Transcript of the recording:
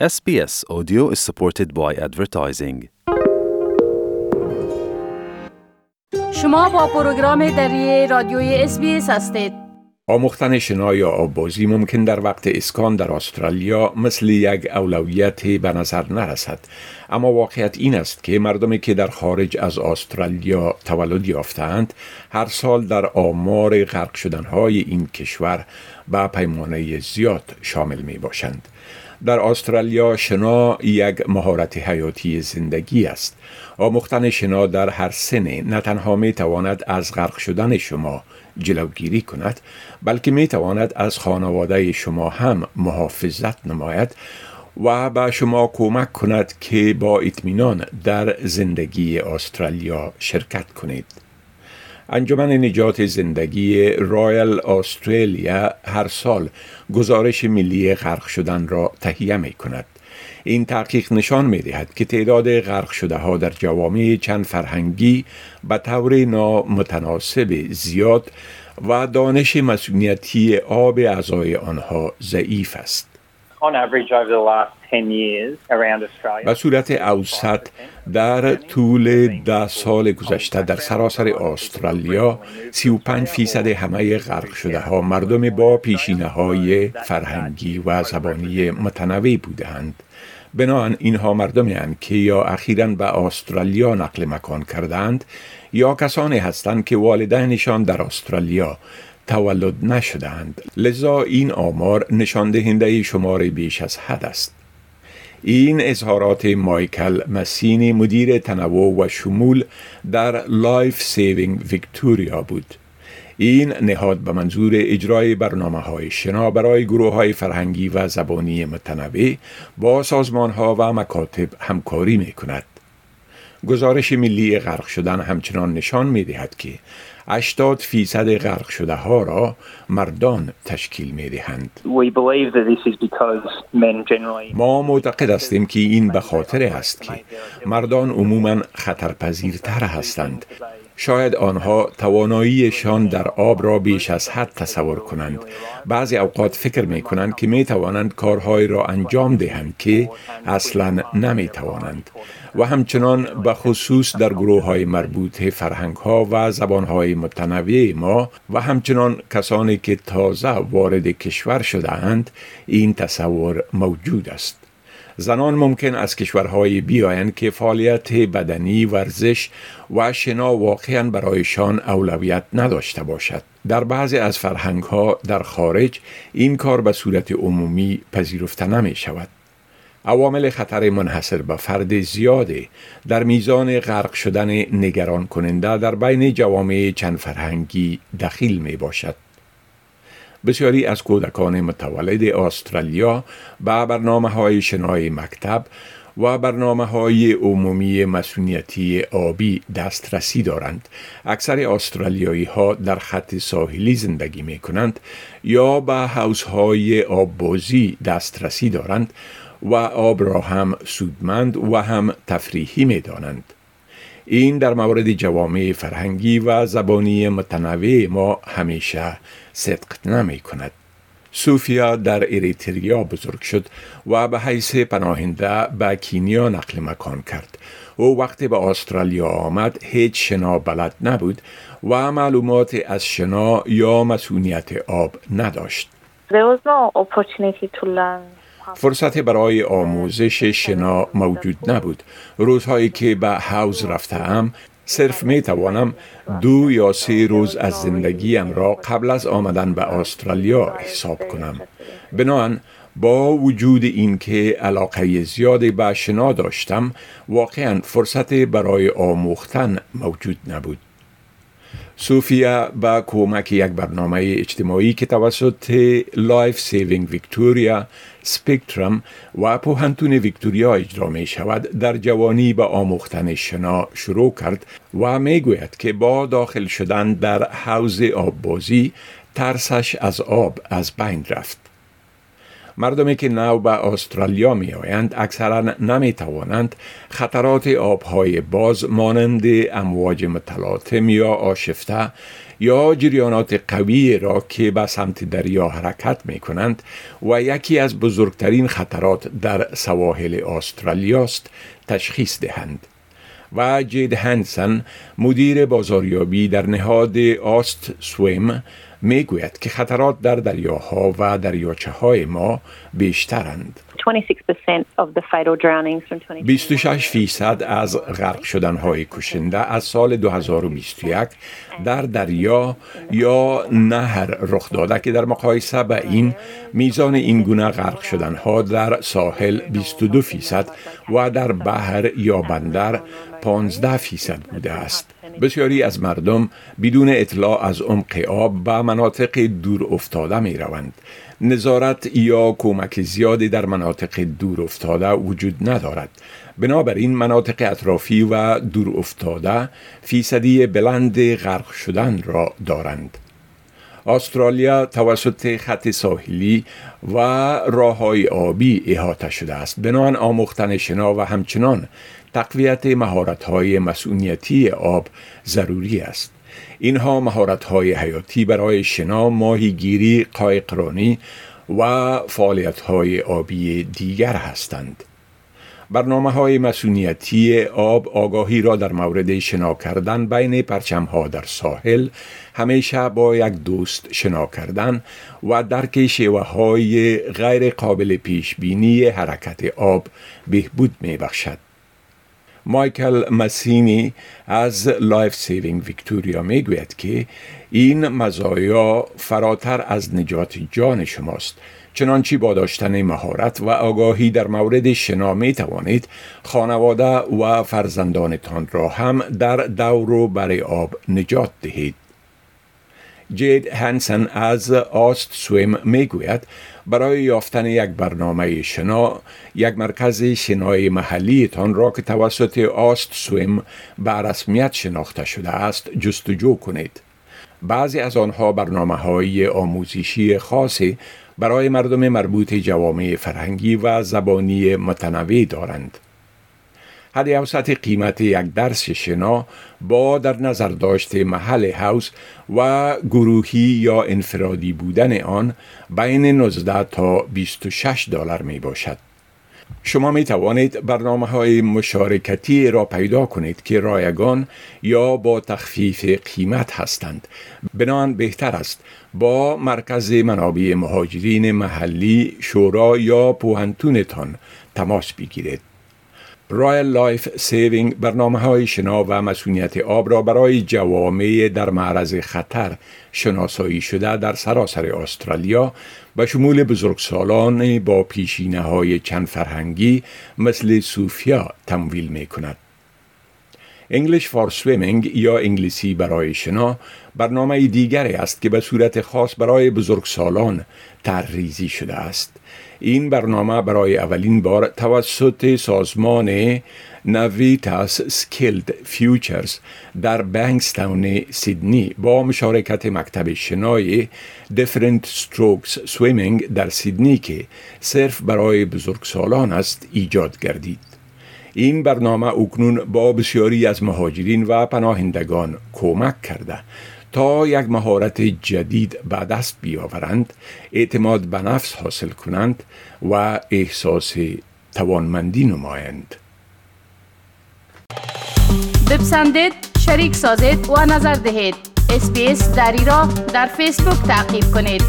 SBS Audio is supported by advertising. شما با پروگرام دری رادیوی اس هستید. آموختن شنا یا آببازی ممکن در وقت اسکان در استرالیا مثل یک اولویت به نظر نرسد. اما واقعیت این است که مردمی که در خارج از استرالیا تولد یافتند هر سال در آمار غرق شدنهای این کشور به پیمانه زیاد شامل می باشند در استرالیا شنا یک مهارت حیاتی زندگی است. آموختن شنا در هر سنه نه تنها می تواند از غرق شدن شما جلوگیری کند بلکه می تواند از خانواده شما هم محافظت نماید و به شما کمک کند که با اطمینان در زندگی استرالیا شرکت کنید. انجمن نجات زندگی رایل استرالیا هر سال گزارش ملی غرق شدن را تهیه می کند. این تحقیق نشان می دهد که تعداد غرق شده ها در جوامع چند فرهنگی به طور نامتناسب زیاد و دانش مسئولیتی آب اعضای آنها ضعیف است. به صورت اوسط در طول ده سال گذشته در سراسر استرالیا 35 فیصد همه غرق شده ها مردم با پیشینه های فرهنگی و زبانی متنوع بودند. بنابراین اینها مردمی هستند که یا اخیرا به استرالیا نقل مکان کردند یا کسانی هستند که والدینشان در استرالیا تولد نشدند لذا این آمار نشان دهنده شمار بیش از حد است. این اظهارات مایکل مسینی مدیر تنوع و شمول در Life Saving Victoria بود. این نهاد به منظور اجرای برنامه های شنا برای گروه های فرهنگی و زبانی متنوع با سازمان ها و مکاتب همکاری می کند. گزارش ملی غرق شدن همچنان نشان می دهد که 80 فیصد غرق شده ها را مردان تشکیل می دهند. ما معتقد هستیم که این به خاطر است که مردان عموما خطرپذیرتر هستند شاید آنها تواناییشان در آب را بیش از حد تصور کنند. بعضی اوقات فکر می کنند که می توانند کارهایی را انجام دهند که اصلا نمی توانند و همچنان به خصوص در گروه های مربوط فرهنگ ها و زبان های متنوع ما و همچنان کسانی که تازه وارد کشور شده اند این تصور موجود است. زنان ممکن از کشورهای بیایند که فعالیت بدنی ورزش و شنا واقعا برایشان اولویت نداشته باشد در بعضی از فرهنگ ها در خارج این کار به صورت عمومی پذیرفته نمی شود عوامل خطر منحصر به فرد زیاده در میزان غرق شدن نگران کننده در بین جوامع چند فرهنگی دخیل می باشد. بسیاری از کودکان متولد استرالیا به برنامه های شنای مکتب و برنامه های عمومی مسئولیتی آبی دسترسی دارند. اکثر استرالیایی ها در خط ساحلی زندگی می کنند یا به حوز های دسترسی دارند و آب را هم سودمند و هم تفریحی می دانند. این در مورد جوامع فرهنگی و زبانی متنوع ما همیشه صدق نمی کند. سوفیا در اریتریا بزرگ شد و به حیث پناهنده به کینیا نقل مکان کرد. او وقتی به استرالیا آمد هیچ شنا بلد نبود و معلومات از شنا یا مسئولیت آب نداشت. فرصت برای آموزش شنا موجود نبود. روزهایی که به حوز رفتم صرف می توانم دو یا سه روز از زندگیم را قبل از آمدن به استرالیا حساب کنم. بنابراین با وجود اینکه علاقه زیادی به شنا داشتم واقعا فرصت برای آموختن موجود نبود. سوفیا با کمک یک برنامه اجتماعی که توسط Life Saving Victoria Spectrum و پوهنتون ویکتوریا اجرا می شود در جوانی به آموختن شنا شروع کرد و می گوید که با داخل شدن در حوز آببازی ترسش از آب از بین رفت. مردمی که نو به استرالیا می آیند اکثرا نمی توانند خطرات آبهای باز مانند امواج متلاطم یا آشفته یا جریانات قوی را که به سمت دریا حرکت می کنند و یکی از بزرگترین خطرات در سواحل استرالیا است تشخیص دهند. و جید هنسن مدیر بازاریابی در نهاد آست سویم می گوید که خطرات در دریاها و دریاچه های ما بیشترند. 26 فیصد از غرق شدن های کشنده از سال 2021 در دریا یا نهر رخ داده که در مقایسه به این میزان این گونه غرق شدن ها در ساحل 22 فیصد و در بحر یا بندر 15 فیصد بوده است. بسیاری از مردم بدون اطلاع از عمق آب به مناطق دور افتاده می روند. نظارت یا کمک زیادی در مناطق دور افتاده وجود ندارد. بنابراین مناطق اطرافی و دور افتاده فیصدی بلند غرق شدن را دارند. استرالیا توسط خط ساحلی و راه های آبی احاطه شده است. بنان آموختن شنا و همچنان تقویت مهارت های مسئولیتی آب ضروری است. اینها مهارت های حیاتی برای شنا ماهیگیری قایقرانی و فعالیت های آبی دیگر هستند. برنامه های مسئولیتی آب آگاهی را در مورد شنا کردن بین پرچم ها در ساحل همیشه با یک دوست شنا کردن و درک شیوه های غیر قابل پیش بینی حرکت آب بهبود می بخشد. مایکل مسینی از Life Saving Victoria می گوید که این مزایا فراتر از نجات جان شماست چنانچه با داشتن مهارت و آگاهی در مورد شنا می توانید خانواده و فرزندانتان را هم در دور و بر آب نجات دهید. جید هنسن از آست سویم می گوید برای یافتن یک برنامه شنا یک مرکز شنای محلیتان را که توسط آست سویم به رسمیت شناخته شده است جستجو کنید. بعضی از آنها برنامه های آموزشی خاصی برای مردم مربوط جوامع فرهنگی و زبانی متنوع دارند. حد اوسط قیمت یک درس شنا با در نظر داشته محل هاوس و گروهی یا انفرادی بودن آن بین 19 تا 26 دلار می باشد. شما می توانید برنامه های مشارکتی را پیدا کنید که رایگان یا با تخفیف قیمت هستند. بنان بهتر است با مرکز منابع مهاجرین محلی شورا یا پوهنتونتان تماس بگیرید. Royal Life Saving برنامه های شنا و مسئولیت آب را برای جوامع در معرض خطر شناسایی شده در سراسر استرالیا به شمول بزرگسالان با پیشینه های چند فرهنگی مثل سوفیا تمویل می کند. English for Swimming یا انگلیسی برای شنا برنامه دیگری است که به صورت خاص برای بزرگسالان طرح‌ریزی شده است. این برنامه برای اولین بار توسط سازمان Navitas Skilled Futures در بنکستون سیدنی با مشارکت مکتب شنای Different Strokes Swimming در سیدنی که صرف برای بزرگسالان است ایجاد گردید. این برنامه اکنون با بسیاری از مهاجرین و پناهندگان کمک کرده تا یک مهارت جدید به دست بیاورند اعتماد به نفس حاصل کنند و احساس توانمندی نمایند. بپسندید شریک سازید و نظر دهید. اسپیس دری را در فیسبوک تعقیب کنید.